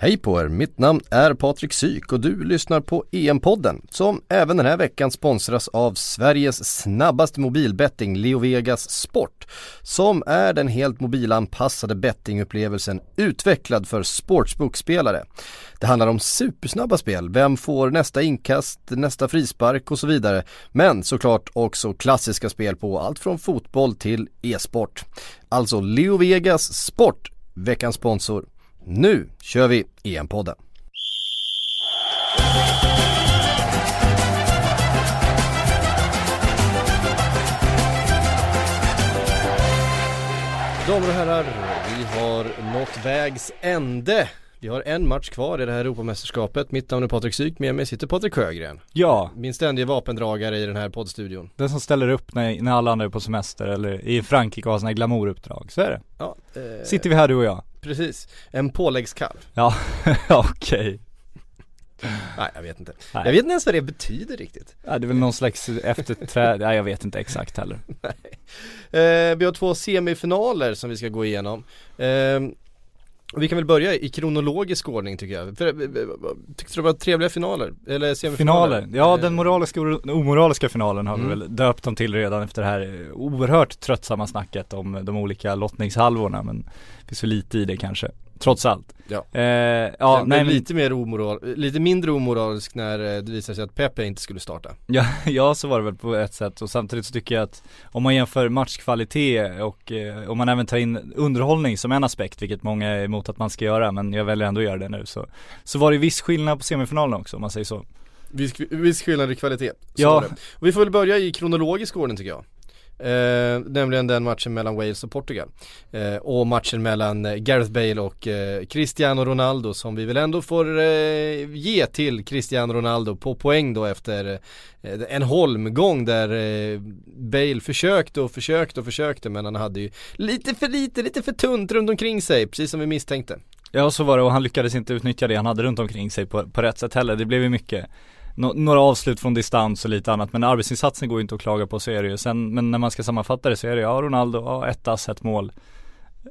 Hej på er, mitt namn är Patrik Syk och du lyssnar på EM-podden som även den här veckan sponsras av Sveriges snabbaste mobilbetting LeoVegas Sport som är den helt mobilanpassade bettingupplevelsen utvecklad för sportsbookspelare. Det handlar om supersnabba spel, vem får nästa inkast, nästa frispark och så vidare. Men såklart också klassiska spel på allt från fotboll till e-sport. Alltså LeoVegas Sport, veckans sponsor. Nu kör vi EM-podden. Damer och herrar, vi har nått vägs ände. Vi har en match kvar i det här Europamästerskapet. Mitt namn är Patrik Syk, med mig sitter Patrik Sjögren. Ja. Min ständiga vapendragare i den här poddstudion. Den som ställer upp när, när alla andra är på semester eller i Frankrike och har sina glamouruppdrag, så är det. Ja, eh, Sitter vi här du och jag? Precis, en påläggskalv. Ja, okej. Nej jag vet inte. Nej. Jag vet inte ens vad det betyder riktigt. Ja, det är väl någon slags efterträd, nej jag vet inte exakt heller. Eh, vi har två semifinaler som vi ska gå igenom. Eh, vi kan väl börja i kronologisk ordning tycker jag. För, eh, tyckte du det var trevliga finaler? Eller semifinaler? Finaler, ja Eh, den moraliska och omoraliska finalen har Mm. vi väl döpt dem till redan efter det här eh, oerhört tröttsamma snacket om de olika lottningshalvorna men det finns för lite i det kanske, trots allt. Ja. Eh, ja, nej men, lite mer omoral, lite mindre omoralisk när eh, det visade sig att Pepe inte skulle starta. Ja, ja så var det väl på ett sätt och samtidigt så tycker jag att om man jämför matchkvalitet och eh, om man även tar in underhållning som en aspekt, vilket många är emot att man ska göra men jag väljer ändå att göra det nu så Så var det viss skillnad på semifinalen också om man säger så Viss, viss skillnad i kvalitet. Så Ja. var det. Och vi får väl börja i kronologisk ordning tycker jag. Eh, nämligen den matchen mellan Wales och Portugal. Eh, och matchen mellan eh, Gareth Bale och eh, Cristiano Ronaldo som vi väl ändå får eh, ge till Cristiano Ronaldo på poäng då efter eh, en holmgång där eh, Bale försökte och försökte och försökte men han hade ju lite för lite, lite för tunt runt omkring sig, precis som vi misstänkte. Ja så var det och han lyckades inte utnyttja det han hade runt omkring sig på, på rätt sätt heller, det blev ju mycket no några avslut från distans och lite annat men arbetsinsatsen går ju inte att klaga på så är det ju. Sen, men när man ska sammanfatta det så är det ja Ronaldo, ja ett ass, ett mål.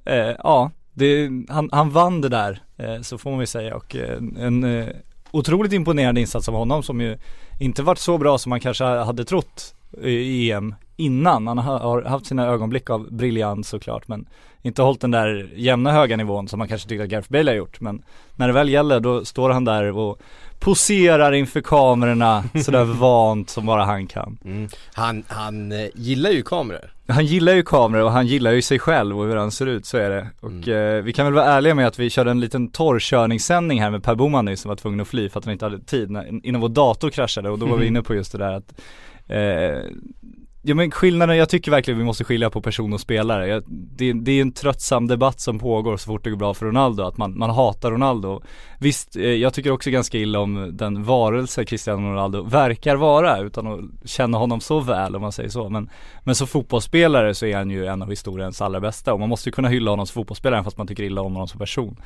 Eh, ja, det, han, han vann det där, eh, så får man väl säga och eh, en eh, otroligt imponerande insats av honom som ju inte varit så bra som man kanske hade trott i EM innan. Han har, haft sina ögonblick av briljans såklart men inte hållit den där jämna höga nivån som man kanske tyckte att Gareth Bale har gjort men när det väl gäller då står han där och poserar inför kamerorna sådär vant som bara han kan. Han, han eh, gillar ju kameror. Han gillar ju kameror och han gillar ju sig själv och hur han ser ut, så är det. Och eh, vi kan väl vara ärliga med att vi körde en liten torrkörningssändning här med Per Boman nyss som var tvungen att fly för att han inte hade tid när, innan vår dator kraschade och då var vi inne på just det där att eh, Ja men skillnaden, jag tycker verkligen vi måste skilja på person och spelare. Jag, det, det är en tröttsam debatt som pågår så fort det går bra för Ronaldo, att man, man hatar Ronaldo. Visst, eh, jag tycker också ganska illa om den varelse Cristiano Ronaldo verkar vara utan att känna honom så väl om man säger så. Men, men som fotbollsspelare så är han ju en av historiens allra bästa och man måste ju kunna hylla honom som fotbollsspelare fast man tycker illa om honom som person.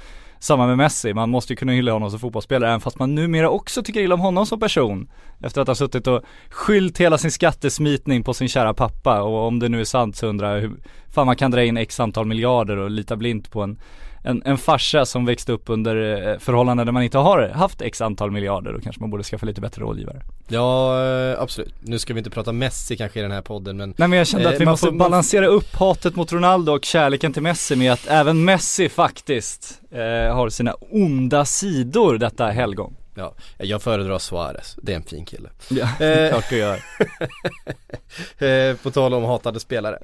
Samma med Messi, man måste ju kunna hylla honom som fotbollsspelare även fast man numera också tycker illa om honom som person. Efter att ha suttit och skyllt hela sin skattesmitning på sin kära pappa och om det nu är sant så undrar jag hur fan man kan dra in x antal miljarder och lita blint på en en, en farsa som växte upp under eh, förhållanden där man inte har haft x antal miljarder, då kanske man borde skaffa lite bättre rådgivare. Ja, eh, absolut. Nu ska vi inte prata Messi kanske i den här podden men Nej men jag kände Eh, att vi måste man- balansera upp hatet mot Ronaldo och kärleken till Messi med att även Messi faktiskt eh, har sina onda sidor detta helgon. Ja, jag föredrar Suarez, det är en fin kille. Ja, Eh. klart du gör. Eh, på tal om hatade spelare.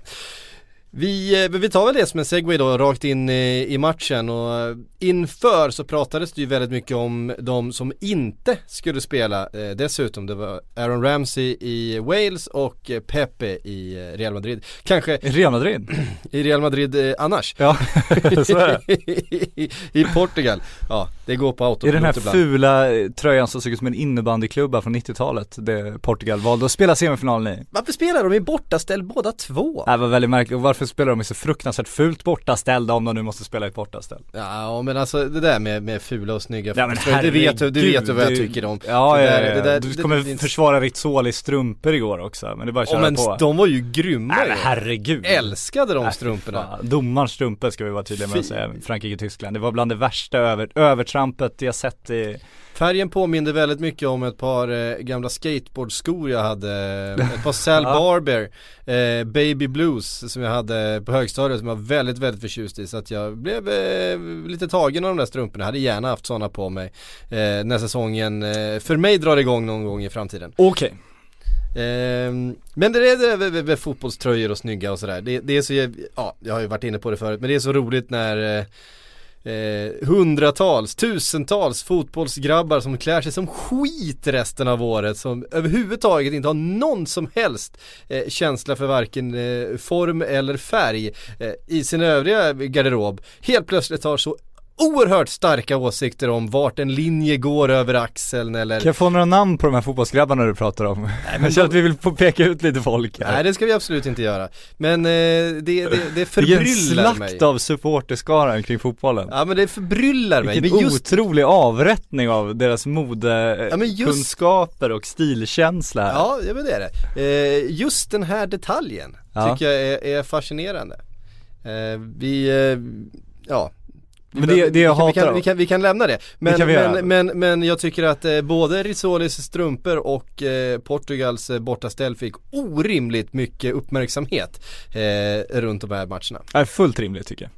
Vi, eh, vi tar väl det som en segway då rakt in i, i matchen och eh, inför så pratades det ju väldigt mycket om de som inte skulle spela eh, dessutom. Det var Aaron Ramsey i Wales och eh, Pepe i Real Madrid. Kanske Real Madrid? i Real Madrid eh, annars. Ja, så är det. I, I Portugal. Ja, det går på I autopilot den här ibland. fula eh, tröjan som såg ut som en innebandyklubba från 90-talet, det Portugal valde att spela semifinalen i. Varför spelar de i bortaställ båda två? Det var väldigt märkligt, och varför spelar de i så fruktansvärt fult bortaställda om de nu måste spela i ett bortaställ? Ja men alltså det där med, med fula och snygga Ja, men fotbollströjor, det vet du, du vet du vad jag herregud, tycker om Ja, Det ja, ja, det där- du det- kommer det- det- försvara Rizzoli strumpor igår också, men det är bara att Ja köra men på de var ju grymma Nej ju. men herregud Älskade de strumporna fan. Domarens strumpor ska vi vara tydliga med att säga, Frankrike-Tyskland Det var bland det värsta över, övertrampet jag sett i Färgen påminner väldigt mycket om ett par eh, gamla skateboardskor jag hade, ett par Sal Barber eh, Baby Blues som jag hade på högstadiet som jag var väldigt, väldigt förtjust i så att jag blev eh, lite tagen av de där strumporna, jag hade gärna haft sådana på mig eh, när säsongen eh, för mig drar igång någon gång i framtiden. Okej. Okay. Ehm, men det är det med fotbollströjor och snygga och sådär. Det, det, är så, ja jag har ju varit inne på det förut, men det är så roligt när eh, hundratals, tusentals fotbollsgrabbar som klär sig som skit resten av året som överhuvudtaget inte har någon som helst eh, känsla för varken eh, form eller färg eh, i sin övriga garderob. Helt plötsligt har så oerhört starka åsikter om vart en linje går över axeln eller Kan jag få några namn på de här fotbollsgrabbarna du pratar om? Nej, men jag känner att vi vill peka ut lite folk här. Nej det ska vi absolut inte göra Men eh, det, det, det förbryllar mig Vilken slakt mig. av supporterskaran kring fotbollen Ja men det förbryllar mig Vilken just... otrolig avrättning av deras modekunskaper ja, och stilkänsla här. Ja, ja men det är det eh, Just den här detaljen ja. tycker jag är, är fascinerande eh, Vi, eh, ja men det, det jag vi, hatar vi kan, vi, kan, vi kan lämna det. Men, men, men, men, jag tycker att eh, både Risolis strumpor och eh, Portugals eh, bortaställ fick orimligt mycket uppmärksamhet eh, runt de här matcherna. är fullt rimligt tycker jag.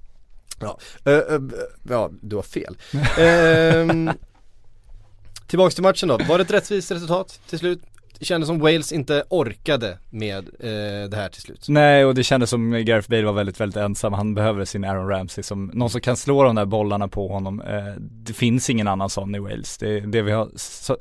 Ja, uh, uh, ja du har fel. uh, tillbaks till matchen då, var det ett rättvist resultat till slut? Det kändes som Wales inte orkade med eh, det här till slut. Nej och det kändes som Gareth Bale var väldigt, väldigt ensam. Han behöver sin Aaron Ramsey som någon som kan slå de där bollarna på honom. Eh, det finns ingen annan sån i Wales. Det, det vi har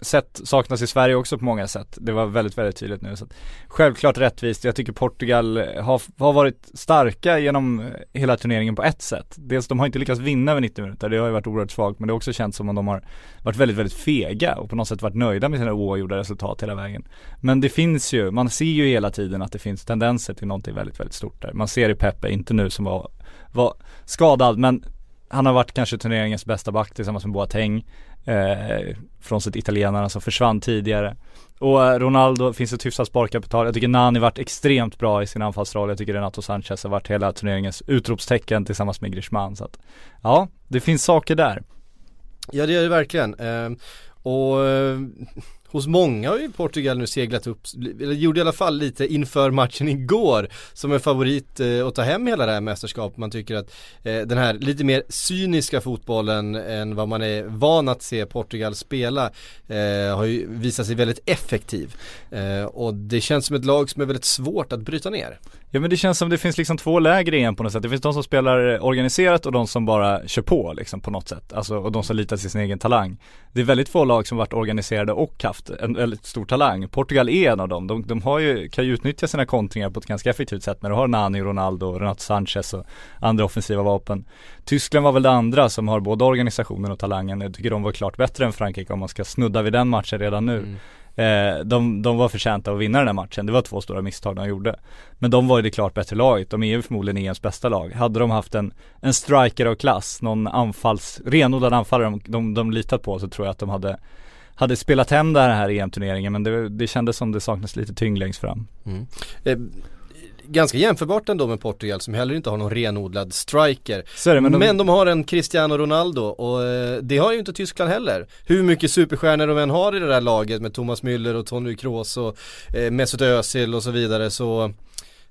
sett saknas i Sverige också på många sätt. Det var väldigt, väldigt tydligt nu. Så att, självklart rättvist. Jag tycker Portugal har, har varit starka genom eh, hela turneringen på ett sätt. Dels de har inte lyckats vinna över 90 minuter. Det har ju varit oerhört svagt. Men det har också känts som om de har varit väldigt, väldigt fega och på något sätt varit nöjda med sina oavgjorda resultat hela vägen. Men det finns ju, man ser ju hela tiden att det finns tendenser till någonting väldigt, väldigt stort där. Man ser i Peppe, inte nu som var, var skadad men han har varit kanske turneringens bästa back tillsammans med Boateng eh, Frånsett italienarna som försvann tidigare Och eh, Ronaldo finns ett hyfsat sparkapital. Jag tycker Nani varit extremt bra i sin anfallsroll. Jag tycker Renato Sanchez har varit hela turneringens utropstecken tillsammans med Griezmann så att Ja, det finns saker där Ja det gör det verkligen. Eh, och eh, hos många har ju Portugal nu seglat upp, eller gjorde i alla fall lite inför matchen igår som en favorit eh, att ta hem hela det här mästerskapet. Man tycker att eh, den här lite mer cyniska fotbollen än vad man är van att se Portugal spela eh, har ju visat sig väldigt effektiv. Eh, och det känns som ett lag som är väldigt svårt att bryta ner. Ja men det känns som det finns liksom två läger igen på något sätt. Det finns de som spelar organiserat och de som bara kör på liksom på något sätt. Alltså och de som litar till sin egen talang. Det är väldigt få lag som varit organiserade och haft en väldigt stor talang. Portugal är en av dem. De, de har ju, kan ju utnyttja sina kontringar på ett ganska effektivt sätt när du har Nani, Ronaldo, Renato Sanchez och andra offensiva vapen. Tyskland var väl det andra som har både organisationen och talangen. Jag tycker de var klart bättre än Frankrike om man ska snudda vid den matchen redan nu. Mm. Eh, de, de var förtjänta att vinna den här matchen. Det var två stora misstag de gjorde. Men de var ju det klart bättre laget. De är ju förmodligen EMs bästa lag. Hade de haft en, en striker av klass, någon anfalls, renodlad anfallare de, de, de litat på så tror jag att de hade hade spelat hem den här EM-turneringen men det, det kändes som det saknades lite tyngd längst fram. Mm. Eh, ganska jämförbart ändå med Portugal som heller inte har någon renodlad striker. Det, men, de... men, de... har en Cristiano Ronaldo och eh, det har ju inte Tyskland heller. Hur mycket superstjärnor de än har i det där laget med Thomas Müller och Tony Kroos och eh, Mesut Özil och så vidare så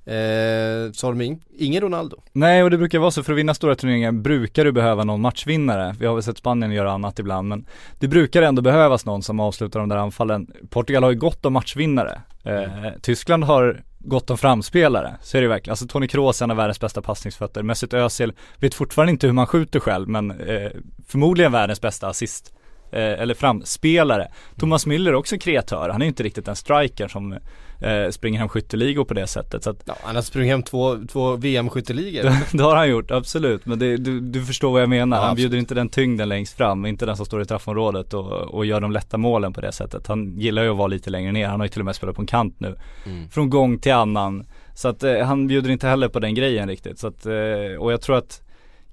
Eh, så har de ingen Ronaldo. Nej och det brukar vara så, för att vinna stora turneringar brukar du behöva någon matchvinnare. Vi har väl sett Spanien göra annat ibland men det brukar ändå behövas någon som avslutar de där anfallen. Portugal har ju gott om matchvinnare. Eh, mm. Tyskland har gott om framspelare, så är det verkligen. Alltså Toni Kroos är en av världens bästa passningsfötter. Mesut Özil vet fortfarande inte hur man skjuter själv men eh, förmodligen världens bästa assist eller framspelare. Thomas Müller är också kreatör, han är inte riktigt en striker som eh, springer hem skytteligor på det sättet så att, Ja han har sprungit hem två, två VM-skytteligor Det har han gjort, absolut. Men det, du, du förstår vad jag menar, ja, han bjuder inte den tyngden längst fram, inte den som står i straffområdet och, och gör de lätta målen på det sättet. Han gillar ju att vara lite längre ner, han har ju till och med spelat på en kant nu. Mm. Från gång till annan. Så att eh, han bjuder inte heller på den grejen riktigt. Så att, eh, och jag tror att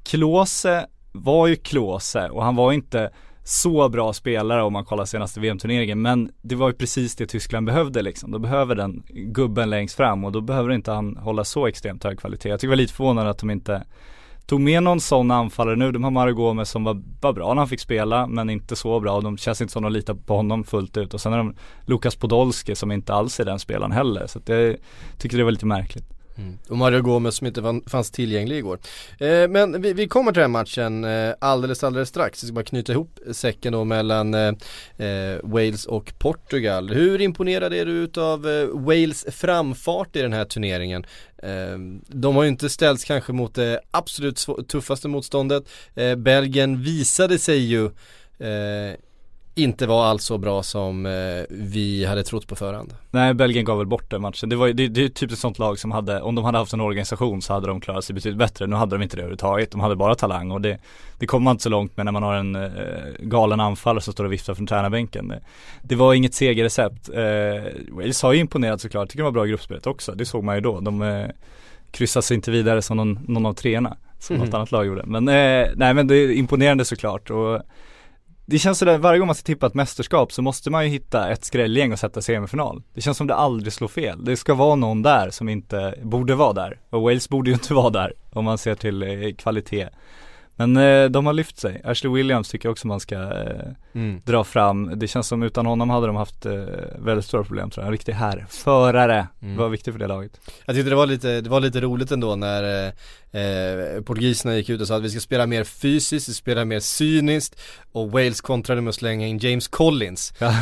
Klose var ju Klose och han var inte så bra spelare om man kollar senaste VM-turneringen men det var ju precis det Tyskland behövde liksom. De behöver den gubben längst fram och då behöver inte han hålla så extremt hög kvalitet. Jag tycker det var lite förvånande att de inte tog med någon sån anfallare nu, de har Mario Gomez som var, var bra när han fick spela men inte så bra och de känns inte som de litar på honom fullt ut och sen har de Lukas Podolski som inte alls är den spelaren heller så att jag tycker det var lite märkligt. Mm. Och Mario Gomez som inte fanns tillgänglig igår. Eh, men vi, vi, kommer till den matchen eh, alldeles alldeles strax. Vi ska bara knyta ihop säcken då mellan eh, eh, Wales och Portugal. Hur imponerad är du utav eh, Wales framfart i den här turneringen? Eh, de har ju inte ställts kanske mot det absolut tuffaste motståndet. Eh, Belgien visade sig ju eh, inte var alls så bra som eh, vi hade trott på förhand. Nej, Belgien gav väl bort den matchen. Det var det, det är typ ett sånt lag som hade, om de hade haft en organisation så hade de klarat sig betydligt bättre. Nu hade de inte det överhuvudtaget. De hade bara talang och det, det kommer man inte så långt med när man har en eh, galen anfallare som står och viftar från tränarbänken. Det, det var inget segerrecept. Eh, Wales har ju imponerat såklart. Tycker det var bra i gruppspelet också. Det såg man ju då. De eh, kryssade sig inte vidare som någon, någon av treorna som mm. något annat lag gjorde. Men eh, nej men det är imponerande såklart och det känns sådär, varje gång man ska tippa ett mästerskap så måste man ju hitta ett skrällgäng och sätta semifinal. Det känns som det aldrig slår fel. Det ska vara någon där som inte borde vara där. Och Wales borde ju inte vara där om man ser till eh, kvalitet. Men eh, de har lyft sig. Ashley Williams tycker jag också man ska eh, mm. dra fram. Det känns som utan honom hade de haft eh, väldigt stora problem tror jag. En riktig här förare mm. var viktig för det laget. Jag tyckte det var lite, det var lite roligt ändå när eh, eh portugiserna gick ut och sa att vi ska spela mer fysiskt, vi ska spela mer cyniskt och Wales kontrade med att slänga in James Collins. Ja.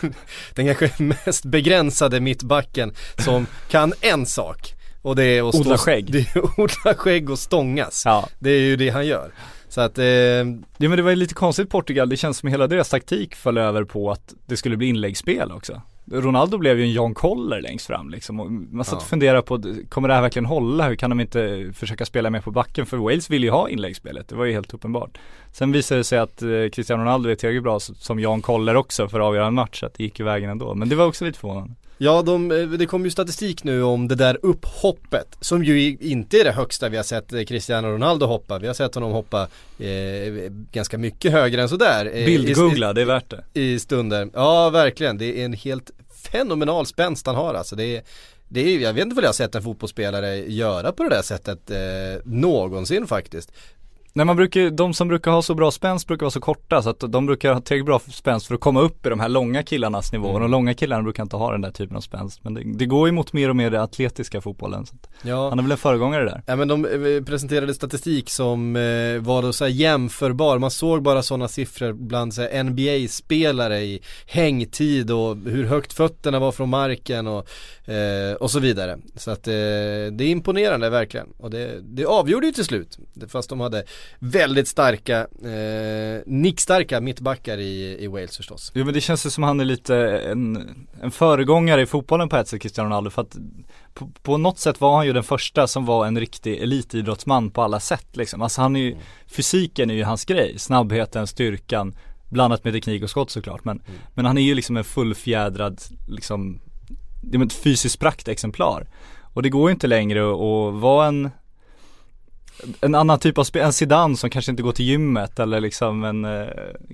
Den kanske mest begränsade mittbacken som kan en sak och det är att odla skägg. Det är odla skägg och stångas. Ja. Det är ju det han gör. Så att eh... Ja men det var ju lite konstigt Portugal, det känns som hela deras taktik föll över på att det skulle bli inläggsspel också. Ronaldo blev ju en John Koller längst fram liksom och man satt och funderade på, kommer det här verkligen hålla? Hur kan de inte försöka spela mer på backen? För Wales vill ju ha inläggsspelet, det var ju helt uppenbart. Sen visade det sig att eh, Cristiano Ronaldo är tillräckligt bra som John Koller också för att avgöra en match, att det gick ju vägen ändå. Men det var också lite förvånande. Ja, de, eh, det kom ju statistik nu om det där upphoppet som ju inte är det högsta vi har sett eh, Cristiano Ronaldo hoppa. Vi har sett honom hoppa eh, ganska mycket högre än sådär. Eh, Bildgoogla, det är värt det. I stunder. Ja, verkligen. Det är en helt fenomenal spänst han har alltså. Det är, det är, jag vet inte vad jag har sett en fotbollsspelare göra på det där sättet eh, någonsin faktiskt. Nej man brukar, de som brukar ha så bra spänst brukar vara så korta så att de brukar ha tillräckligt bra spänst för att komma upp i de här långa killarnas nivå. Mm. Och de långa killarna brukar inte ha den där typen av spänst. Men det, det går ju mot mer och mer det atletiska fotbollen. Så ja. Han är väl en föregångare där. Ja men de eh, presenterade statistik som eh, var då så jämförbar. Man såg bara sådana siffror bland så NBA-spelare i hängtid och hur högt fötterna var från marken och, eh, och så vidare. Så att eh, det är imponerande verkligen. Och det, det avgjorde ju till slut. Fast de hade väldigt starka, eh, nickstarka mittbackar i, i Wales förstås. Jo men det känns ju som han är lite en, en föregångare i fotbollen på ett sätt, Cristiano Ronaldo. För att på, på, något sätt var han ju den första som var en riktig elitidrottsman på alla sätt liksom. Alltså han är ju, fysiken är ju hans grej, snabbheten, styrkan, blandat med teknik och skott såklart. Men, mm. men han är ju liksom en fullfjädrad, liksom, det är ett fysiskt praktexemplar. Och det går ju inte längre att vara en en annan typ av spel, en Zidane som kanske inte går till gymmet eller liksom en eh,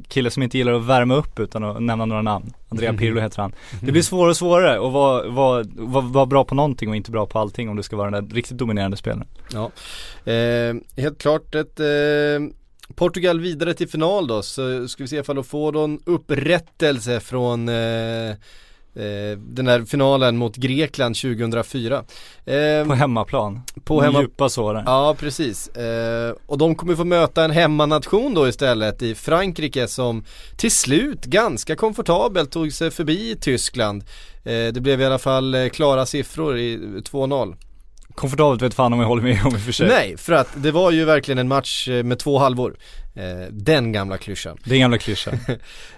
kille som inte gillar att värma upp utan att nämna några namn. Andrea Pirlo heter han. Det blir svårare och svårare att vara, vara, vara, vara bra på någonting och inte bra på allting om du ska vara den där riktigt dominerande spelaren. Ja, eh, helt klart ett eh, Portugal vidare till final då, så ska vi se ifall de får någon upprättelse från eh, Eh, den här finalen mot Grekland 2004 eh, På hemmaplan, på hemma... djupa såren Ja precis, eh, och de kommer få möta en hemmanation då istället i Frankrike som till slut ganska komfortabelt tog sig förbi Tyskland. Det blev i alla fall klara siffror i 2-0 Komfortabelt vet fan om jag håller med om i och för sig Nej, för att det var ju verkligen en match med två halvor Eh, den gamla klyschan. Den gamla klyschan.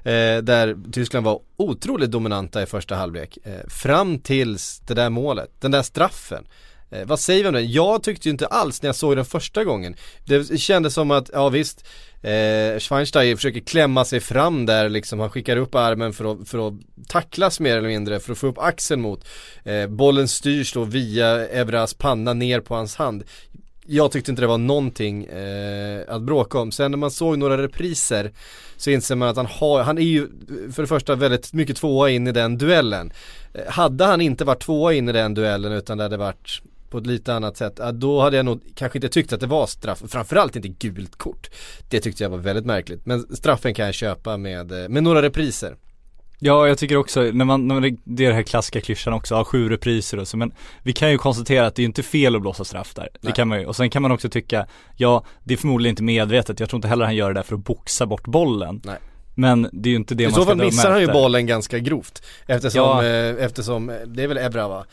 eh, där Tyskland var otroligt dominanta i första halvlek. Eh, fram tills det där målet, den där straffen. Eh, vad säger vi om det? Jag tyckte ju inte alls när jag såg den första gången. Det kändes som att, ja visst, eh, Schweinsteiger försöker klämma sig fram där liksom. Han skickar upp armen för att, för att tacklas mer eller mindre, för att få upp axeln mot. Eh, bollen styrs då via Evras panna ner på hans hand jag tyckte inte det var någonting eh, att bråka om. Sen när man såg några repriser så inser man att han har, han är ju för det första väldigt mycket tvåa in i den duellen. Eh, hade han inte varit tvåa in i den duellen utan det hade varit på ett lite annat sätt, då hade jag nog kanske inte tyckt att det var straff, framförallt inte gult kort. Det tyckte jag var väldigt märkligt, men straffen kan jag köpa med, eh, med några repriser. Ja, jag tycker också, när man, när man det är den här klassiska klyschan också, ja, sju repriser och så, men vi kan ju konstatera att det är inte fel att blåsa straff där. Nej. Det kan man ju, och sen kan man också tycka, ja, det är förmodligen inte medvetet, jag tror inte heller han gör det där för att boxa bort bollen. Nej. Men det är ju inte det I man ska I så fall missar han ju bollen ganska grovt. Eftersom, ja. eh, eftersom, det är väl Ebra va?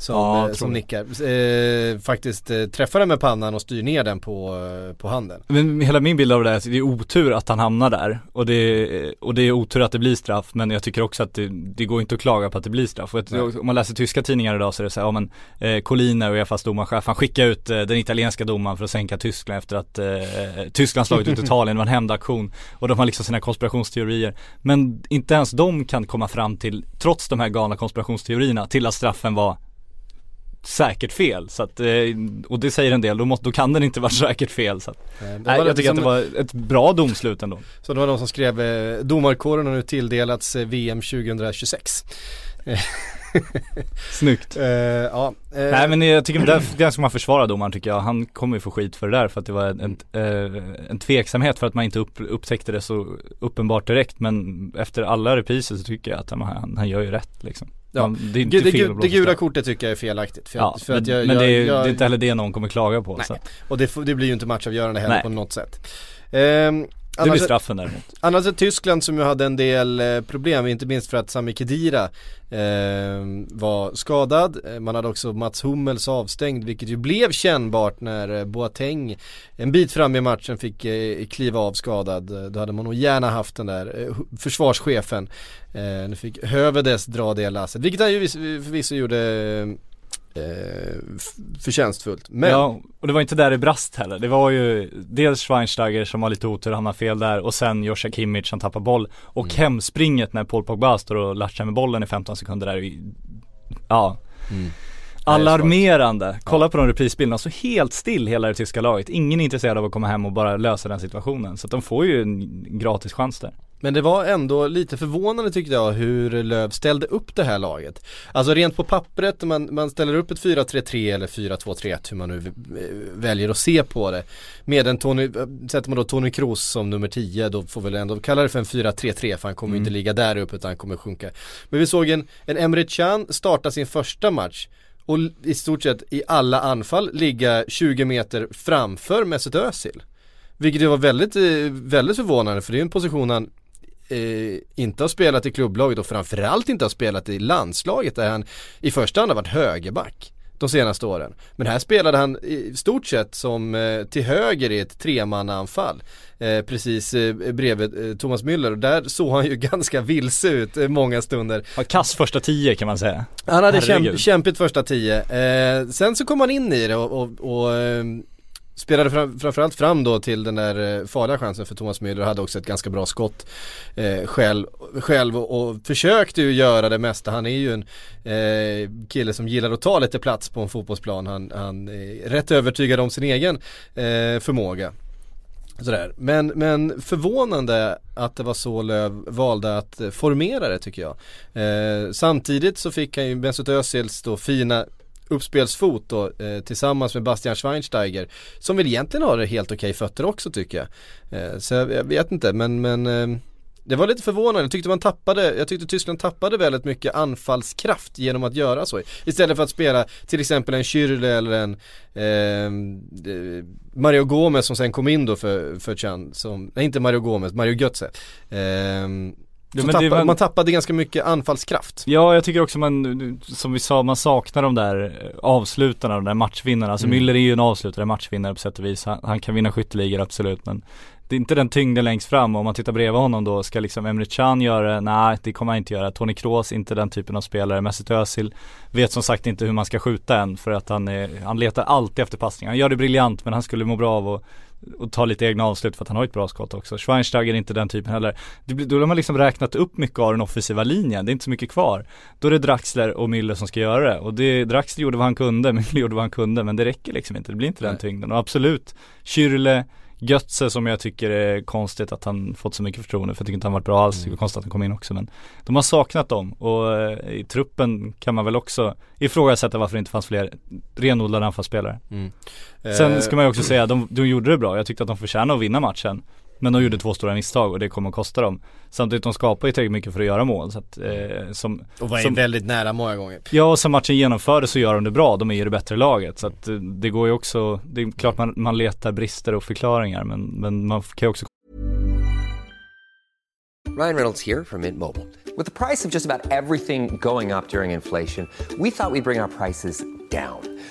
Som, ja, eh, som nickar. Eh, faktiskt eh, träffar den med pannan och styr ner den på, eh, på handen. Men hela min bild av det är att det är otur att han hamnar där och det, är, och det är otur att det blir straff men jag tycker också att det, det går inte att klaga på att det blir straff. Och om man läser tyska tidningar idag så är det så här, ja men eh, Collina, Uefas domarchef, han skickar ut eh, den italienska domaren för att sänka Tyskland efter att eh, Tyskland slagit ut Italien, det var en hämndaktion och de har liksom sina konspirationsteorier. Men inte ens de kan komma fram till, trots de här galna konspirationsteorierna, till att straffen var säkert fel. Så att, eh, och det säger en del, då, måste, då kan den inte vara säkert fel. Så att, nej, nej jag tycker som, att det var ett bra domslut ändå. Så det var någon som skrev, eh, domarkåren har nu tilldelats eh, VM 2026. Snyggt. Uh, ja, uh, Nej men jag tycker där, där ska man försvara domaren tycker jag. Han kommer ju få skit för det där för att det var en, en, en tveksamhet för att man inte upp, upptäckte det så uppenbart direkt. Men efter alla repriser så tycker jag att han, han gör ju rätt liksom. Ja, man, det, är inte det, fel det, det gula kortet tycker jag är felaktigt. För ja, för men, jag, men det, är, jag, det är inte heller det någon kommer klaga på. Nej, så. och det, det blir ju inte matchavgörande heller nej. på något sätt. Um, det blir straffen däremot. Annars är Tyskland som ju hade en del eh, problem, inte minst för att Sami Khedira eh, var skadad. Eh, man hade också Mats Hummels avstängd, vilket ju blev kännbart när eh, Boateng en bit fram i matchen fick eh, kliva av skadad. Då hade man nog gärna haft den där eh, försvarschefen. Nu fick Hövedes dra det lasset, vilket han ju förvisso gjorde eh, förtjänstfullt. Men... Ja, och det var inte där det brast heller. Det var ju dels Schweinsteiger som har lite otur, han har fel där och sen Joshua Kimmich som tappar boll. Och mm. hemspringet när Paul Pogba står och latchar med bollen i 15 sekunder där, ja. Mm. Alarmerande. Kolla ja. på de reprisbilderna, så helt still hela det tyska laget. Ingen är intresserad av att komma hem och bara lösa den situationen. Så att de får ju en gratis chans där. Men det var ändå lite förvånande tyckte jag hur Löv ställde upp det här laget. Alltså rent på pappret, man, man ställer upp ett 4-3-3 eller 4-2-3-1 hur man nu väljer att se på det. Med en Tony, sätter man då Tony Kroos som nummer 10 då får väl ändå kalla det för en 4-3-3 för han kommer mm. inte ligga där uppe utan han kommer sjunka. Men vi såg en, en Emre Can starta sin första match och i stort sett i alla anfall ligga 20 meter framför Mesut Özil. Vilket ju var väldigt, eh, väldigt förvånande för det är en position han eh, inte har spelat i klubblaget och framförallt inte har spelat i landslaget där han i första hand har varit högerback de senaste åren. Men här spelade han i stort sett som eh, till höger i ett tremannaanfall. Eh, precis eh, bredvid eh, Thomas Müller och där såg han ju ganska vilse ut eh, många stunder. Ja, kass första tio kan man säga. Han hade kämp, kämpigt första tio. Eh, sen så kom han in i det och, och, och Spelade fram, framförallt fram då till den där eh, farliga chansen för Thomas Müller, hade också ett ganska bra skott eh, själv, själv och, och, försökte ju göra det mesta. Han är ju en eh, kille som gillar att ta lite plats på en fotbollsplan. Han, han är rätt övertygad om sin egen eh, förmåga. Sådär. Men, men förvånande att det var så Löv valde att eh, formera det tycker jag. Eh, samtidigt så fick han ju Mesut Özils då fina uppspelsfot då eh, tillsammans med Bastian Schweinsteiger som väl egentligen har det helt okej fötter också tycker jag. Eh, så jag, jag, vet inte men, men eh, det var lite förvånande, jag tyckte man tappade, jag tyckte Tyskland tappade väldigt mycket anfallskraft genom att göra så. Istället för att spela till exempel en Schürrle eller en eh, Mario Gomez som sen kom in då för, för Chan, som, nej inte Mario Gomez, Mario Götze. Eh, Ja, tappade, man... man... tappade ganska mycket anfallskraft. Ja, jag tycker också man, som vi sa, man saknar de där avslutarna, de där matchvinnarna. Alltså mm. Müller är ju en avslutare, matchvinnare på sätt och vis. Han, han kan vinna skytteligor, absolut. Men det är inte den tyngden längst fram. Om man tittar bredvid honom då, ska liksom Emre Can göra det? Nej, det kommer han inte göra. Tony Kroos, inte den typen av spelare. Mesut Özil vet som sagt inte hur man ska skjuta än för att han, är, han letar alltid efter passningar. Han gör det briljant men han skulle må bra av att och ta lite egna avslut för att han har ett bra skott också. Schweinsteiger är inte den typen heller. Då har man liksom räknat upp mycket av den offensiva linjen, det är inte så mycket kvar. Då är det Draxler och Müller som ska göra det och det, Draxler gjorde vad han kunde, Müller gjorde vad han kunde men det räcker liksom inte, det blir inte den tyngden och absolut, Kyrle Götze som jag tycker är konstigt att han fått så mycket förtroende för jag tycker inte han varit bra alls, mm. det är konstigt att han kom in också men De har saknat dem och eh, i truppen kan man väl också ifrågasätta varför det inte fanns fler renodlade anfallsspelare. Mm. Sen ska man ju också säga, de, de gjorde det bra, jag tyckte att de förtjänade att vinna matchen. Men de gjorde två stora misstag och det kommer att kosta dem. Samtidigt de skapar ju tillräckligt mycket för att göra mål. Så att, eh, som, och var som, väldigt nära många gånger. Ja och som matchen genomfördes så gör de det bra. De är ju det bättre laget. Så att eh, det går ju också, det är klart man, man letar brister och förklaringar men, men man kan ju också Ryan Reynolds here from Mint Mobile. With the price of just about everything going up during inflation, we thought we'd bring our prices down.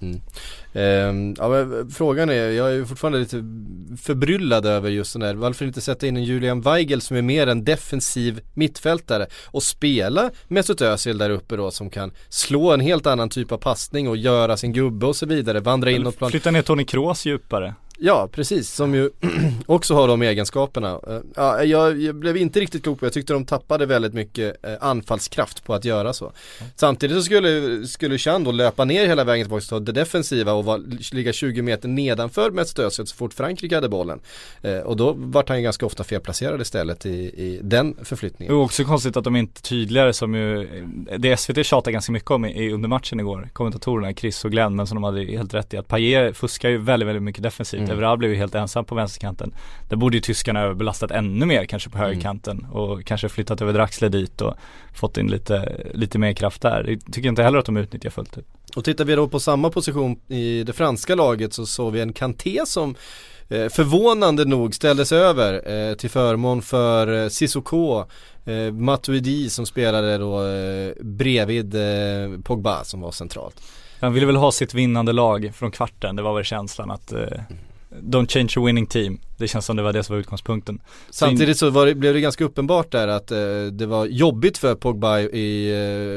Mm. Um, ja, frågan är, jag är fortfarande lite förbryllad över just den här, varför inte sätta in en Julian Weigel som är mer en defensiv mittfältare och spela Mesut Özil där uppe då som kan slå en helt annan typ av passning och göra sin gubbe och så vidare, vandra in och plan. Flytta ner Tony Kroos djupare. Ja, precis, som ju också har de egenskaperna. Eh, ja, jag, jag, blev inte riktigt klok på, jag tyckte de tappade väldigt mycket eh, anfallskraft på att göra så. Samtidigt så skulle, skulle Chan då löpa ner hela vägen tillbaka till det defensiva och var, ligga 20 meter nedanför med ett stödset så fort Frankrike hade bollen. Eh, och då vart han ju ganska ofta felplacerad istället i, i den förflyttningen. Det är också konstigt att de inte tydligare som ju, eh, det SVT tjatade ganska mycket om i, under matchen igår, kommentatorerna Chris och Glenn, men som de hade helt rätt i, att Paille fuskar ju väldigt, väldigt mycket defensivt. Mm. Evra blev ju helt ensam på vänsterkanten. Där borde ju tyskarna överbelastat ännu mer kanske på mm. högerkanten mm. och kanske flyttat över Draxler dit och fått in lite, lite mer kraft där. Det tycker jag inte heller att de utnyttjar fullt ut. Och tittar vi då på samma position i det franska laget så såg vi en Kanté som eh, förvånande nog ställdes över eh, till förmån för eh, Sissoko Matuidi som spelade då bredvid Pogba som var centralt. Han ville väl ha sitt vinnande lag från kvarten, det var väl känslan att eh, Don't change a winning team. Det känns som det var det som var utgångspunkten. Samtidigt så det, blev det ganska uppenbart där att eh, det var jobbigt för Pogba i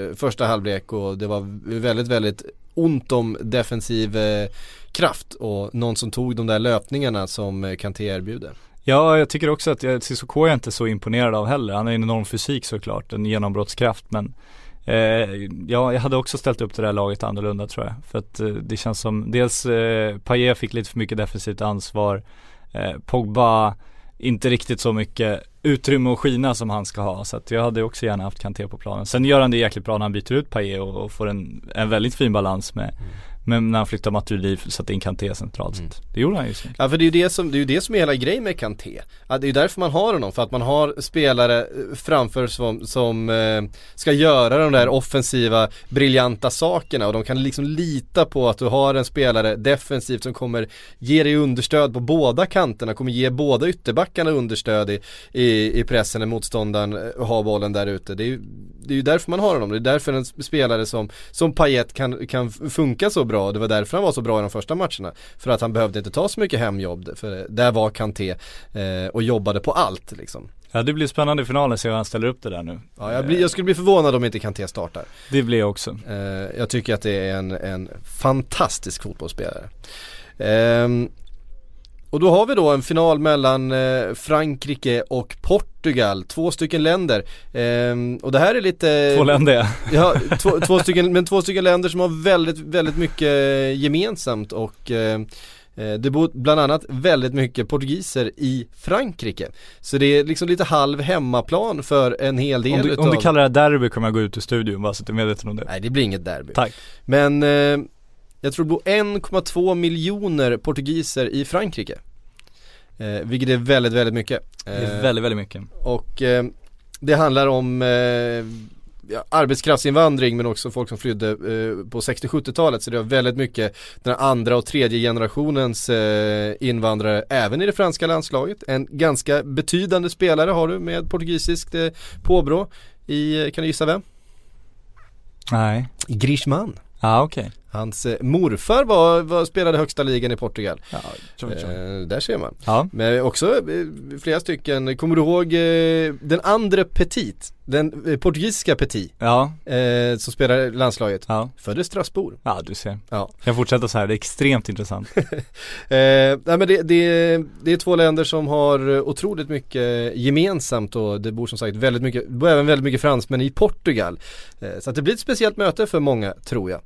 eh, första halvlek och det var väldigt, väldigt ont om defensiv eh, kraft och någon som tog de där löpningarna som eh, Kanté erbjuder. Ja, jag tycker också att Cissoko är jag inte så imponerad av heller. Han har en enorm fysik såklart, en genombrottskraft men Eh, Eh, ja, jag hade också ställt upp det där laget annorlunda tror jag. För att eh, det känns som, dels eh, Payet fick lite för mycket defensivt ansvar. Eh, Pogba, inte riktigt så mycket utrymme och skina som han ska ha. Så att jag hade också gärna haft Kanté på planen. Sen gör han det jäkligt bra när han byter ut Payet och, och får en, en väldigt fin balans med mm men när han flyttade Matuidi satte in Kanté centralt. Mm. Det gjorde han ju snyggt. Ja för det är ju det som, det är ju det som är hela grejen med Kanté. Att det är ju därför man har honom, för att man har spelare eh, framför som, som eh, ska göra de där offensiva, briljanta sakerna och de kan liksom lita på att du har en spelare defensivt som kommer ge dig understöd på båda kanterna, kommer ge båda ytterbackarna understöd i, i, i pressen när motståndaren eh, har bollen där ute. Det är ju det är därför man har honom, det är därför en spelare som, som Payet kan, kan funka så bra. Det var därför han var så bra i de första matcherna. För att han behövde inte ta så mycket hemjobb, för där var Kanté eh, och jobbade på allt liksom. Ja det blir spännande i finalen se hur han ställer upp det där nu. Ja jag, blir, jag skulle bli förvånad om inte Kanté startar. Det blir jag också. Eh, jag tycker att det är en, en fantastisk fotbollsspelare. Eh, och då har vi då en final mellan eh, Frankrike och Portugal, två stycken länder. Ehm, och det här är lite... Två länder ja. ja två, två, stycken, men två stycken länder som har väldigt, väldigt mycket gemensamt och eh, eh, det bor bland annat väldigt mycket portugiser i Frankrike. Så det är liksom lite halv hemmaplan för en hel del Om du, utav... om du kallar det derby kommer jag gå ut ur studion bara så att du är medveten om det. Nej det blir inget derby. Tack. Men eh, jag tror det bor 1,2 miljoner portugiser i Frankrike. Eh, vilket är väldigt, väldigt mycket. det är väldigt, väldigt mycket. Och eh, det handlar om eh, ja, arbetskraftsinvandring men också folk som flydde eh, på 60-70-talet så det var väldigt mycket den andra och tredje generationens eh, invandrare även i det franska landslaget. En ganska betydande spelare har du med portugisiskt eh, påbrå i, kan du gissa vem? Nej. Griezmann. Ja ah, okej. Okay. Hans eh, morfar var, var, spelade högsta ligan i Portugal. Ja, tror jag. Eh, där ser man. Ja. Men också eh, flera stycken, kommer du ihåg eh, den andra Petit? Den eh, portugisiska Petit Ja, som spelar landslaget. ja, Född i Strasbourg. ja du ser. Ja. Jag fortsätter så här, det är extremt intressant. Nej men det, det, det är två länder som har otroligt mycket gemensamt och det bor som sagt väldigt mycket, även väldigt mycket fransmän i Portugal. Så att det blir ett speciellt möte för många tror jag.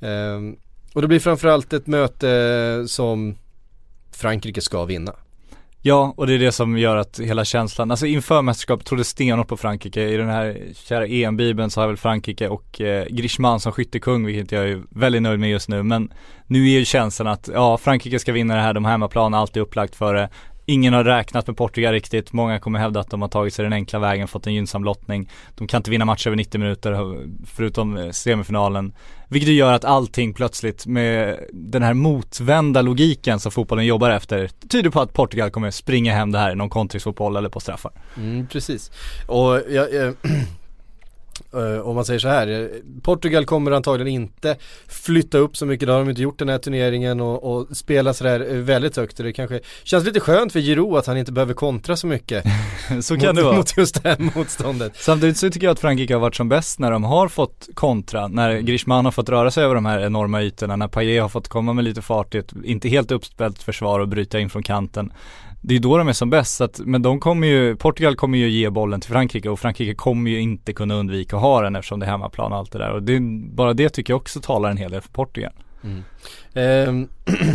Ehm, och det blir framförallt ett möte som Frankrike ska vinna. Ja, och det är det som gör att hela känslan, alltså inför mästerskapet trodde stenhårt på Frankrike. I den här kära EM-bibeln så har jag väl Frankrike och eh, Griezmann som skyttekung, vilket jag är väldigt nöjd med just nu. Men nu är ju känslan att, ja, Frankrike ska vinna det här, de har hemmaplan, allt är upplagt för det. Ingen har räknat med Portugal riktigt, många kommer hävda att de har tagit sig den enkla vägen, fått en gynnsam lottning. De kan inte vinna match över 90 minuter förutom eh, semifinalen. Vilket gör att allting plötsligt med den här motvända logiken som fotbollen jobbar efter tyder på att Portugal kommer springa hem det här i någon kontringsfotboll eller på straffar. Mm, precis. Och jag, jag eh, Eh, om man säger så här, eh, Portugal kommer antagligen inte flytta upp så mycket, det har de inte gjort den här turneringen och, och spela sådär eh, väldigt högt. Det kanske känns lite skönt för Giroud att han inte behöver kontra så mycket. så mot, kan det vara. Mot just det här motståndet. Samtidigt så tycker jag att Frankrike har varit som bäst när de har fått kontra, när Griezmann har fått röra sig över de här enorma ytorna, när Payet har fått komma med lite fart i ett inte helt uppspelt försvar och bryta in från kanten det är då de är som bäst, att, men de kommer ju, Portugal kommer ju ge bollen till Frankrike och Frankrike kommer ju inte kunna undvika att ha den eftersom det är hemmaplan och allt det där och det, bara det tycker jag också talar en hel del för Portugal. Mm. Eh,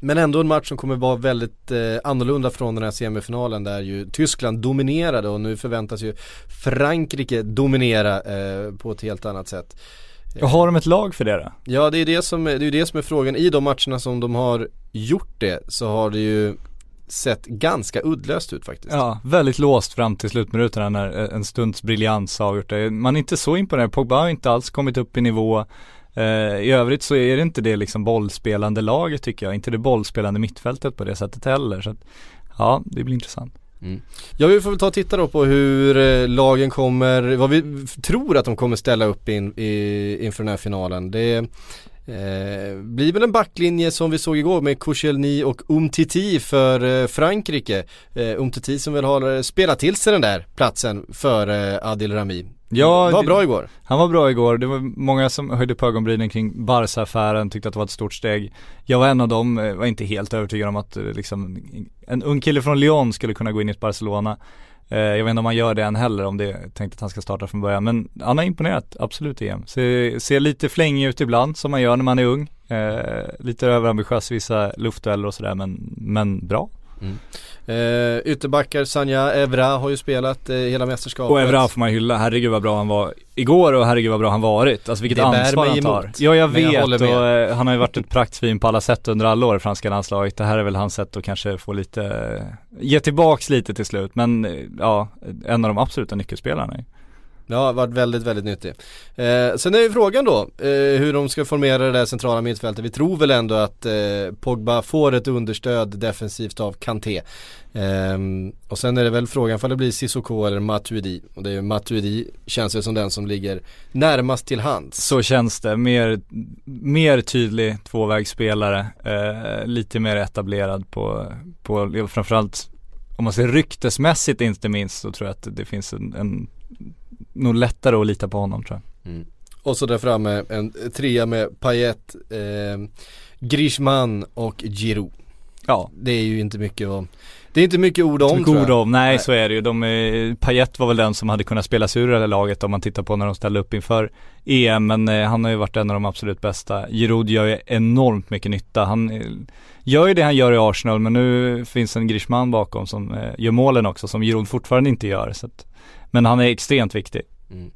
men ändå en match som kommer vara väldigt eh, annorlunda från den här semifinalen där ju Tyskland dominerade och nu förväntas ju Frankrike dominera eh, på ett helt annat sätt. Och har de ett lag för det då? Ja det är det som, det är det som är frågan. I de matcherna som de har gjort det så har det ju sett ganska uddlöst ut faktiskt. Ja, väldigt låst fram till slutminuterna när eh, en stunds briljans avgjort det. Man är inte så imponerad, Pogba har inte alls kommit upp i nivå. Eh, I övrigt så är det inte det liksom bollspelande laget tycker jag, inte det bollspelande mittfältet på det sättet heller. Så att, ja, det blir intressant. Mm. Ja vi får väl ta och titta då på hur eh, lagen kommer, vad vi tror att de kommer ställa upp in, i, inför den här finalen. Det Eh, blir väl en backlinje som vi såg igår med Koscielny och Umtiti för eh, Frankrike. Eh, Umtiti som väl har spelat till sig den där platsen för eh, Adil Rami. Ja, var bra igår. Han var bra igår. Det var många som höjde på ögonbrynen kring Barca-affären, tyckte att det var ett stort steg. Jag var en av dem, eh, var inte helt övertygad om att eh, liksom, en ung kille från Lyon skulle kunna gå in i ett Barcelona. Eh, jag vet inte om han gör det än heller om det är tänkt att han ska starta från början. Men han har imponerat, absolut i EM. Ser, ser lite flängig ut ibland som man gör när man är ung. Eh, lite överambitiös vissa luftdueller och sådär men, men bra. Mm. Uh, ytterbackar Sanja Evra har ju spelat uh, hela mästerskapet. Och Evra får man hylla, herregud vad bra han var igår och herregud vad bra han varit. Alltså vilket ansvar han tar. Emot. Ja jag vet jag och uh, han har ju varit ett praktfin på alla sätt under alla år i franska landslaget. Det här är väl hans sätt att kanske få lite, ge tillbaks lite till slut. Men ja, en av de absoluta nyckelspelarna. Ja, varit väldigt, väldigt nyttig. Eh, sen är ju frågan då eh, hur de ska formera det där centrala mittfältet. Vi tror väl ändå att eh, Pogba får ett understöd defensivt av Kanté. Eh, och sen är det väl frågan om det blir Sissoko eller Matuidi. Och det är ju Matuidi känns det som den som ligger närmast till hands. Så känns det, mer, mer tydlig tvåvägsspelare. Eh, lite mer etablerad på, på framförallt om man ser ryktesmässigt inte minst så tror jag att det finns en, en nog lättare att lita på honom tror jag. Mm. Och så där framme en trea med Payet, eh, Griezmann och Giroud. Ja. Det är ju inte mycket att det är inte mycket ord om mycket ord om, nej, nej, så är det ju. De, eh, Payet var väl den som hade kunnat spela sig ur det här laget om man tittar på när de ställde upp inför EM, men eh, han har ju varit en av de absolut bästa. Giroud gör ju enormt mycket nytta. Han eh, gör ju det han gör i Arsenal, men nu finns en Griezmann bakom som eh, gör målen också, som Giroud fortfarande inte gör. Så att, men han är extremt viktig. Mm.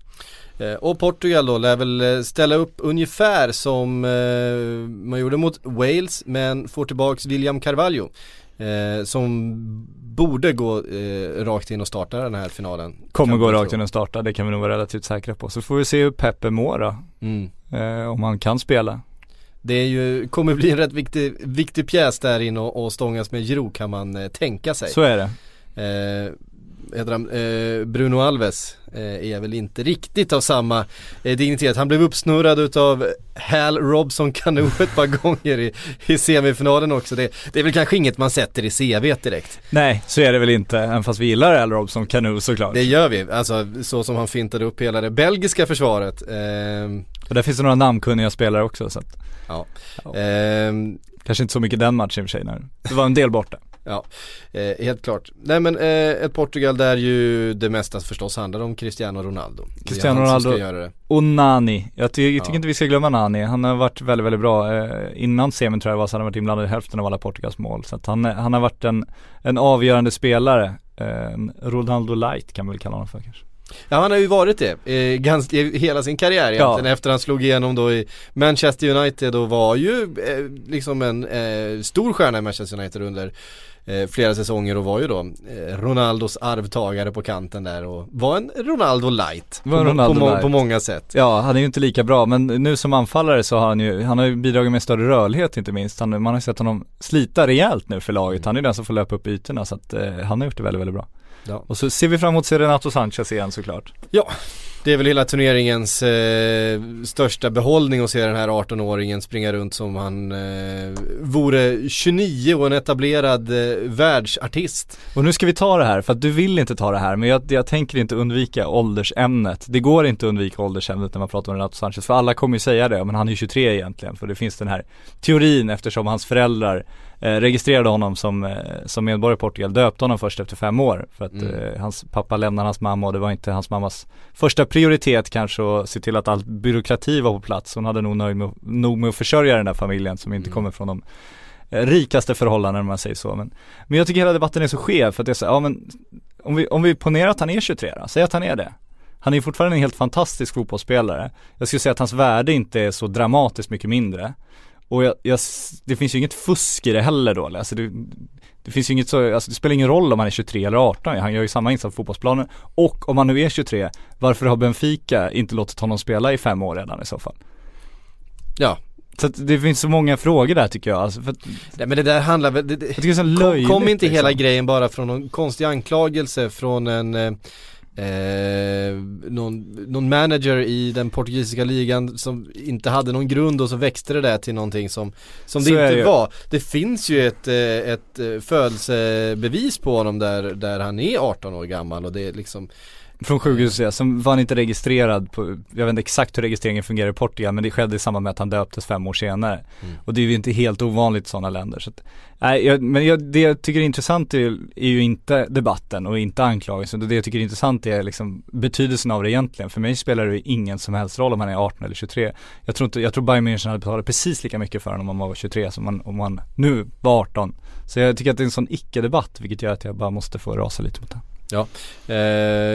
Eh, och Portugal då lär väl eh, ställa upp ungefär som eh, man gjorde mot Wales men får tillbaks William Carvalho. som borde gå rakt in och starta den här finalen. Kommer gå rakt in och starta, det kan vi nog vara relativt säkra på. Så får vi se hur Peppe mår då. Mm. om han kan spela. Det är ju, kommer bli en rätt viktig, viktig pjäs där in och, och stångas med Giroud kan man tänka sig. Så är det. heter han, eh, Bruno Alves eh, är väl inte riktigt av samma eh, dignitet. Han blev uppsnurrad utav Hal Robson Cano ett par gånger i, i semifinalen också. Det, det, är väl kanske inget man sätter i CV direkt. Nej, så är det väl inte, även fast vi gillar Hal Robson Cano såklart. Det gör vi, alltså så som han fintade upp hela det belgiska försvaret. Och där finns det några namnkunniga spelare också så att, ja. ja. Eh, Kanske inte så mycket den matchen i och för sig när det var en del borta. Ja, eh, helt klart. Nej men eh, ett Portugal där ju det mesta förstås handlar om Cristiano Ronaldo. Cristiano Ronaldo och Nani. Jag, ty jag tycker ja. inte vi ska glömma Nani. Han har varit väldigt, väldigt bra. Eh, innan semin tror jag var så han har varit inblandad i hälften av alla Portugals mål. Så att han, han har varit en, en avgörande spelare. Eh, Ronaldo light kan man väl kalla honom för kanske. Ja han har ju varit det, eh, ganska, hela sin karriär egentligen ja. efter han slog igenom då i Manchester United och var ju eh, liksom en eh, stor stjärna i Manchester United under eh, flera säsonger och var ju då eh, Ronaldos arvtagare på kanten där och var en Ronaldo light på, Ronaldo på, light. på, många sätt. Ja, han är ju inte lika bra men nu som anfallare så har han ju, han har ju bidragit med större rörlighet inte minst. Han, man har ju sett honom slita rejält nu för laget. Han är den som får löpa upp ytorna så att eh, han har gjort det väldigt, väldigt bra. Ja. Och så ser vi fram emot att se Renato Sanchez igen såklart. Ja, det är väl hela turneringens eh, största behållning att se den här 18-åringen springa runt som han eh, vore 29 och en etablerad eh, världsartist. Och nu ska vi ta det här, för att du vill inte ta det här, men jag, jag tänker inte undvika åldersämnet. Det går inte att undvika åldersämnet när man pratar om Renato Sanchez, för alla kommer ju säga det, men han är ju 23 egentligen, för det finns den här teorin eftersom hans föräldrar registrerade honom som, eh, som medborgare i Portugal, döpte honom först efter fem år för att mm. eh, hans pappa lämnade hans mamma och det var inte hans mammas första prioritet kanske att se till att all byråkrati var på plats. Hon hade nog nöjd med, nog med att försörja den där familjen som inte mm. kommer från de eh, rikaste förhållanden om man säger så. Men, men jag tycker hela debatten är så skev för att det är så, ja men om vi, om vi ponerar att han är 23 då, säg att han är det. Han är fortfarande en helt fantastisk fotbollsspelare. Jag skulle säga att hans värde inte är så dramatiskt mycket mindre. Och jag, jag, det finns ju inget fusk i det heller då, alltså det, det finns ju inget så, alltså det spelar ingen roll om han är 23 eller 18, han gör ju samma insats på fotbollsplanen. Och om han nu är 23, varför har Benfica inte låtit honom spela i fem år redan i så fall? Ja, så att det finns så många frågor där tycker jag alltså för att, Nej men det där handlar väl, det, det, det kom, kom inte liksom. hela grejen bara från någon konstig anklagelse från en eh, eh, någon, någon manager i den portugisiska ligan som inte hade någon grund och så växte det där till någonting som, som det inte var. Det finns ju ett, eh, ett eh, födelsebevis på honom där, där han är 18 år gammal och det är liksom från sjukhuset ja, sen var han inte registrerad på, jag vet inte exakt hur registreringen fungerar i Portugal men det skedde i samband med att han döptes fem år senare. Mm. Och det är ju inte helt ovanligt i sådana länder. Så att, nej, jag, men jag, det jag tycker är intressant är, är, ju inte debatten och inte anklagelsen. Det jag tycker är intressant är liksom betydelsen av det egentligen. För mig spelar det ju ingen som helst roll om han är 18 eller 23. Jag tror inte, jag tror Bayern München hade betalat precis lika mycket för honom om han var 23 som man, om han nu var 18. Så jag tycker att det är en sån icke-debatt vilket gör att jag bara måste få rasa lite mot det. Ja, eh,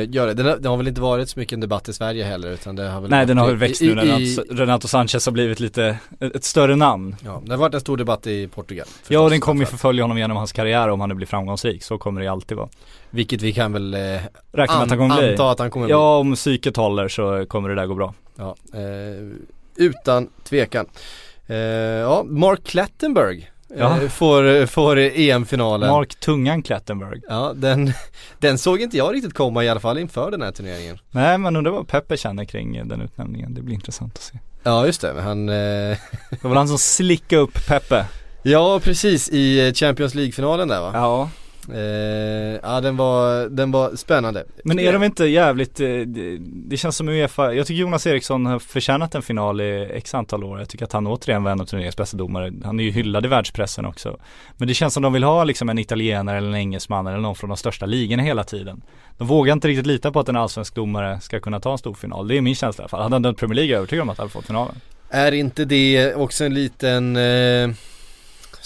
gör det. Den har, det har väl inte varit så mycket en debatt i Sverige heller utan det har väl Nej den har väl växt nu när Renato Sanchez har blivit lite, ett större namn. Ja, det har varit en stor debatt i Portugal Ja och den kommer ju förfölja honom genom hans karriär om han nu blir framgångsrik, så kommer det ju alltid vara. Vilket vi kan väl eh, Räkna med att han kommer bli. anta att han kommer bli. Ja om psyket håller så kommer det där gå bra. Ja, eh, utan tvekan. Eh, Ja, Mark Klattenberg ja. Eh, får, får EM-finalen. Mark Tungan Klattenberg Ja, den, den såg inte jag riktigt komma i alla fall inför den här turneringen. Nej men undrar vad Peppe känner kring den utnämningen, det blir intressant att se. Ja just det, han eh... Det var han som slickade upp Peppe. Ja precis. I Champions League-finalen där va? Ja Eh, ja den var, den var spännande. Men är de inte jävligt, eh, det känns som Uefa, jag tycker Jonas Eriksson har förtjänat en final i x antal år. Jag tycker att han återigen var en av turneringens bästa domare. Han är ju hyllad i världspressen också. Men det känns som de vill ha liksom en italienare eller en engelsman eller någon från de största ligorna hela tiden. De vågar inte riktigt lita på att en allsvensk domare ska kunna ta en stor final. Det är min känsla i alla fall. Hade han dömt Premier League är jag övertygad om att han hade fått finalen. Är inte det också en liten eh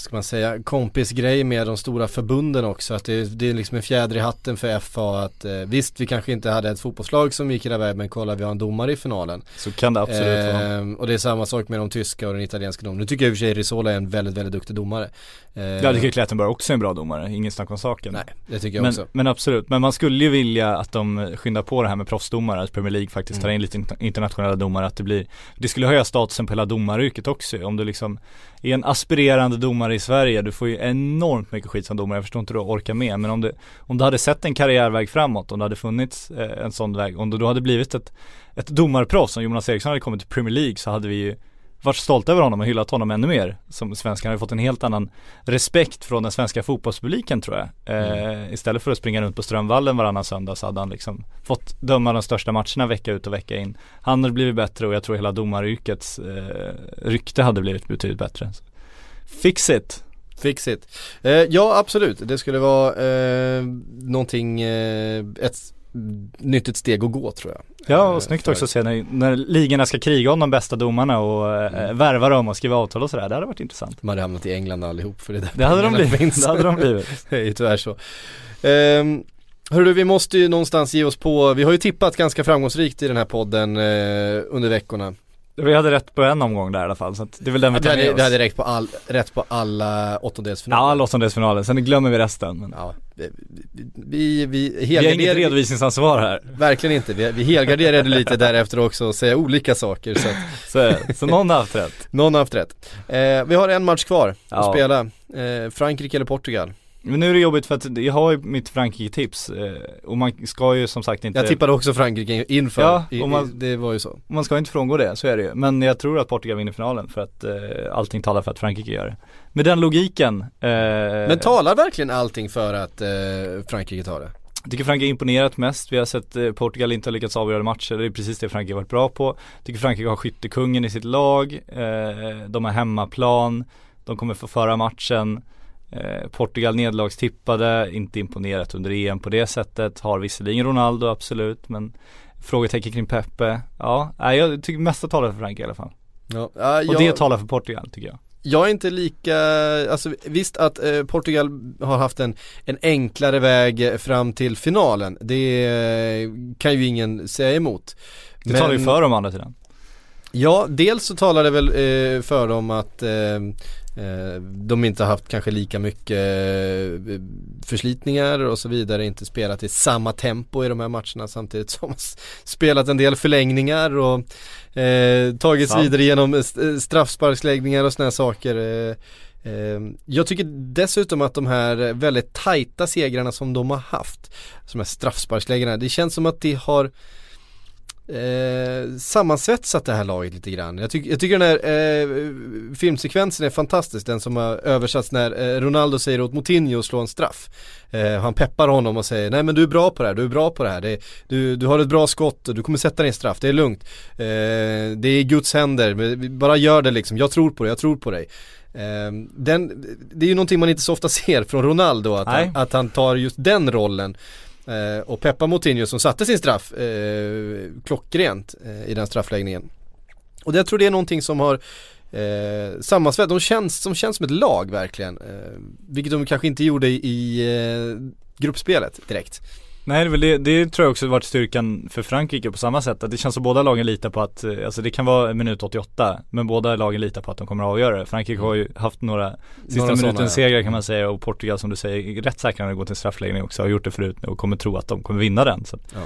ska man säga, kompisgrej med de stora förbunden också. Att det, det är liksom en fjäder i hatten för FA att eh, visst vi kanske inte hade ett fotbollslag som gick hela vägen men kolla vi har en domare i finalen. Så kan det absolut eh, vara. Och det är samma sak med de tyska och den italienska domaren. Nu tycker jag i och för sig Risola är en väldigt, väldigt duktig domare. Eh, jag tycker Klettenberg också är en bra domare, ingen snack om saken. Nej, det tycker jag men, också. Men absolut, men man skulle ju vilja att de skyndar på det här med proffsdomare, att Premier League faktiskt mm. tar in lite internationella domare, att det blir, det skulle höja statusen på hela domaryrket också om du liksom är en aspirerande domare i Sverige, du får ju enormt mycket skit som domare, jag förstår inte hur du orkar med. Men om du, om du hade sett en karriärväg framåt, om det hade funnits eh, en sån väg, om du då hade blivit ett, ett domarproffs, om Jonas Eriksson hade kommit till Premier League så hade vi ju varit stolta över honom och hyllat honom ännu mer. Som svenskarna har fått en helt annan respekt från den svenska fotbollspubliken tror jag. Eh, mm. istället för att springa runt på Strömvallen varannan söndag så hade han liksom fått döma de största matcherna vecka ut och vecka in. Han hade blivit bättre och jag tror hela domaryrkets eh, rykte hade blivit betydligt bättre. Fix it! Fix it. Eh, ja absolut, det skulle vara eh, någonting, eh, ett nyttigt steg att gå tror jag. Ja och eh, snyggt också att se när, när ligorna ska kriga om de bästa domarna och eh, mm. värva dem och skriva avtal och sådär. Det hade varit intressant. De hade hamnat i England allihop för det där Det hade de blivit, det hade de blivit. det är ju tyvärr så. Um, Hörru, vi måste ju någonstans ge oss på, vi har ju tippat ganska framgångsrikt i den här podden eh, under veckorna. Vi hade rätt på en omgång där i alla fall så det är väl den vi tar med oss. Vi hade rätt på, all, rätt på alla åttondelsfinaler. Ja, alla åttondelsfinaler, sen glömmer vi resten. Men... Ja, vi, vi, vi, vi har inget redovisningsansvar här. Verkligen inte, vi, vi helgarderade lite därefter också och säga olika saker så, att... så, så någon har haft rätt. Någon har haft rätt. Eh, vi har en match kvar ja. att spela, eh, Frankrike eller Portugal. Men nu är det jobbigt för att jag har ju mitt Frankrike-tips eh, och man ska ju som sagt inte Jag tippade också Frankrike inför, ja, och man, det var ju så Man ska inte frångå det, så är det ju. Men jag tror att Portugal vinner finalen för att eh, allting talar för att Frankrike gör det. Med den logiken eh, Men talar verkligen allting för att eh, Frankrike tar det? Jag tycker Frankrike imponerat mest. Vi har sett eh, Portugal inte har lyckats avgöra matcher. Det är precis det Frankrike varit bra på. Jag tycker Frankrike har skyttekungen i sitt lag. Eh, de har hemmaplan. De kommer få föra matchen. Eh, Portugal nedlagstippade, inte imponerat under EM på det sättet. Har visserligen Ronaldo absolut men frågetecken kring Pepe. Ja, jag tycker mesta talar för Frankrike i alla fall. Ja, ja, och det talar för Portugal tycker jag. Jag är inte lika, alltså visst att eh, Portugal har haft en, en enklare väg fram till finalen. Det eh, kan ju ingen säga emot. Det men, talar ju för dem andra sidan. Ja, dels så talar det väl eh, för dem att eh, de inte har haft kanske lika mycket eh, förslitningar och så vidare, inte spelat i samma tempo i de här matcherna samtidigt som spelat en del förlängningar och eh, tagits Sant. vidare genom eh, straffsparksläggningar och sådana saker. Eh, jag tycker dessutom att de här väldigt tajta segrarna som de har haft, som här straffsparksläggarna, det känns som att det har eh, sammansvetsat det här laget lite grann. Jag, tyck, jag tycker den här eh, filmsekvensen är fantastisk, den som har översatts när eh, Ronaldo säger åt Moutinho att slå en straff. Eh, han peppar honom och säger, nej men du är bra på det här, du är bra på det här. Det, du, du har ett bra skott, du kommer sätta din straff, det är lugnt. Eh, det är Guds händer, bara gör det liksom, jag tror på dig, jag tror på dig. Uh, den, det är ju någonting man inte så ofta ser från Ronaldo, att, han, att han tar just den rollen. Eh, och Peppa Moutinho som satte sin straff eh, klockrent eh, i den straffläggningen. Och jag tror det är någonting som har eh, sammansvett, de känns, som känns som ett lag verkligen. Eh, vilket de kanske inte gjorde i, i eh, gruppspelet direkt. Nej det, det, det tror jag också varit styrkan för Frankrike på samma sätt. Att det känns som båda lagen litar på att, eh, alltså det kan vara minut 88 men båda lagen litar på att de kommer att avgöra det. Frankrike har ju haft några sista minuten segrar kan man säga och Portugal som du säger rätt säkra när det går till straffläggning också. Har gjort det förut nu och kommer tro att de kommer vinna den. Så. Ja.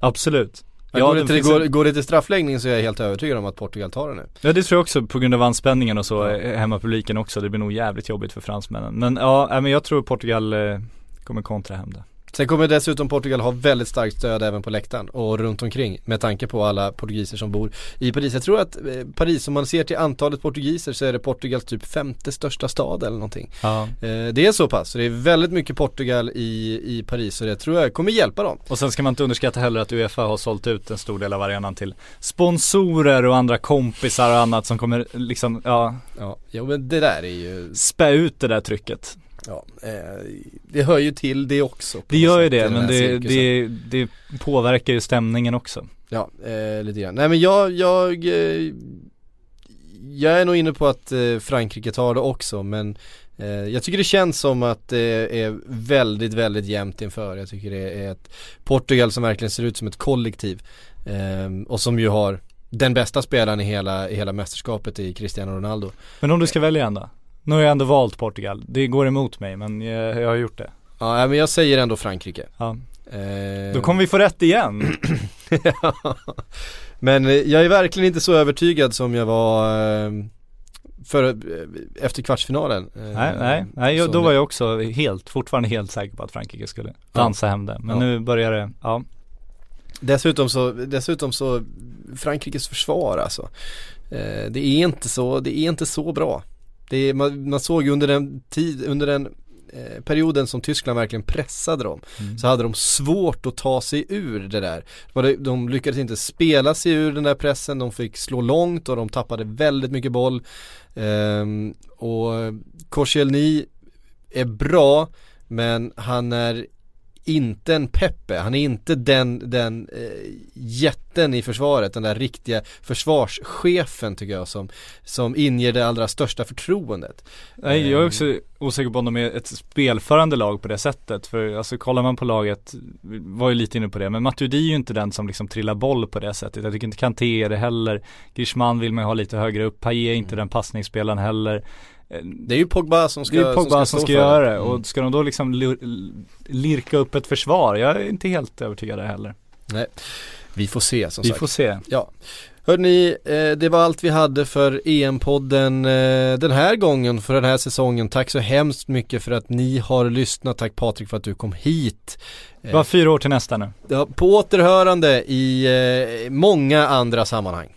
Absolut. Ja, går, det till, går, går det till straffläggning så är jag helt övertygad om att Portugal tar det nu. Ja det tror jag också på grund av anspänningen och så. Eh, hemmapubliken också. Det blir nog jävligt jobbigt för fransmännen. Men ja, men jag tror Portugal eh, kommer kontra hem det. Sen kommer dessutom Portugal ha väldigt starkt stöd även på läktaren och runt omkring med tanke på alla portugiser som bor i Paris. Jag tror att eh, Paris, om man ser till antalet portugiser så är det Portugals typ femte största stad eller någonting. Ja. Eh, det är så pass, så det är väldigt mycket Portugal i, i Paris och det tror jag kommer hjälpa dem. Och sen ska man inte underskatta heller att Uefa har sålt ut en stor del av arenan till sponsorer och andra kompisar och annat som kommer liksom, ja. Ja, jo men det där är ju Spä ut det där trycket. Ja, eh, det hör ju till det också. Det gör ju det, men det, det, det, påverkar ju stämningen också. Ja, eh, lite grann. Nej men jag, jag, eh, jag är nog inne på att eh, Frankrike tar det också, men jag tycker det känns som att det är väldigt, väldigt jämnt inför. Jag tycker det är ett Portugal som verkligen ser ut som ett kollektiv och som ju har den bästa spelaren i hela, i hela mästerskapet i Cristiano Ronaldo. Men om du ska välja en då? Nu har jag ändå valt Portugal. Det går emot mig men jag, jag har gjort det. Ja men jag säger ändå Frankrike. Ja. Eh... Då kommer vi få rätt igen. Men jag är verkligen inte så övertygad som jag var eh, för, eh, efter kvartsfinalen. Nej, nej, nej då var jag också helt, fortfarande helt säker på att Frankrike skulle dansa ja. hem det. Men ja. nu börjar det, ja. Dessutom så, dessutom så Frankrikes försvar alltså. Eh, det är inte så, det är inte så bra. Det är, man, man såg ju under den tid, under den eh, perioden som Tyskland verkligen pressade dem mm. så hade de svårt att ta sig ur det där. De lyckades inte spela sig ur den där pressen, de fick slå långt och de tappade väldigt mycket boll. Um, och Koscielny är bra men han är inte en Peppe, han är inte den, den eh, jätten i försvaret, den där riktiga försvarschefen tycker jag som, som inger det allra största förtroendet. Nej, jag är också osäker på om de är ett spelförande lag på det sättet, för alltså kollar man på laget, var ju lite inne på det, men Matuidi är ju inte den som liksom trillar boll på det sättet, jag tycker inte Kanté är det heller, Griezmann vill man ju ha lite högre upp, Payet är inte mm. den passningsspelaren heller det är ju Pogba som ska, det är Pogba som ska, som ska göra det mm. och ska de då liksom lirka upp ett försvar? Jag är inte helt övertygad heller. Nej, vi får se som vi sagt. Vi får se. Ja. Hörrni, eh, det var allt vi hade för EM-podden eh, den här gången, för den här säsongen. Tack så hemskt mycket för att ni har lyssnat. Tack Patrik för att du kom hit. Det var fyra år till nästa nu. Ja, på återhörande i eh, många andra sammanhang.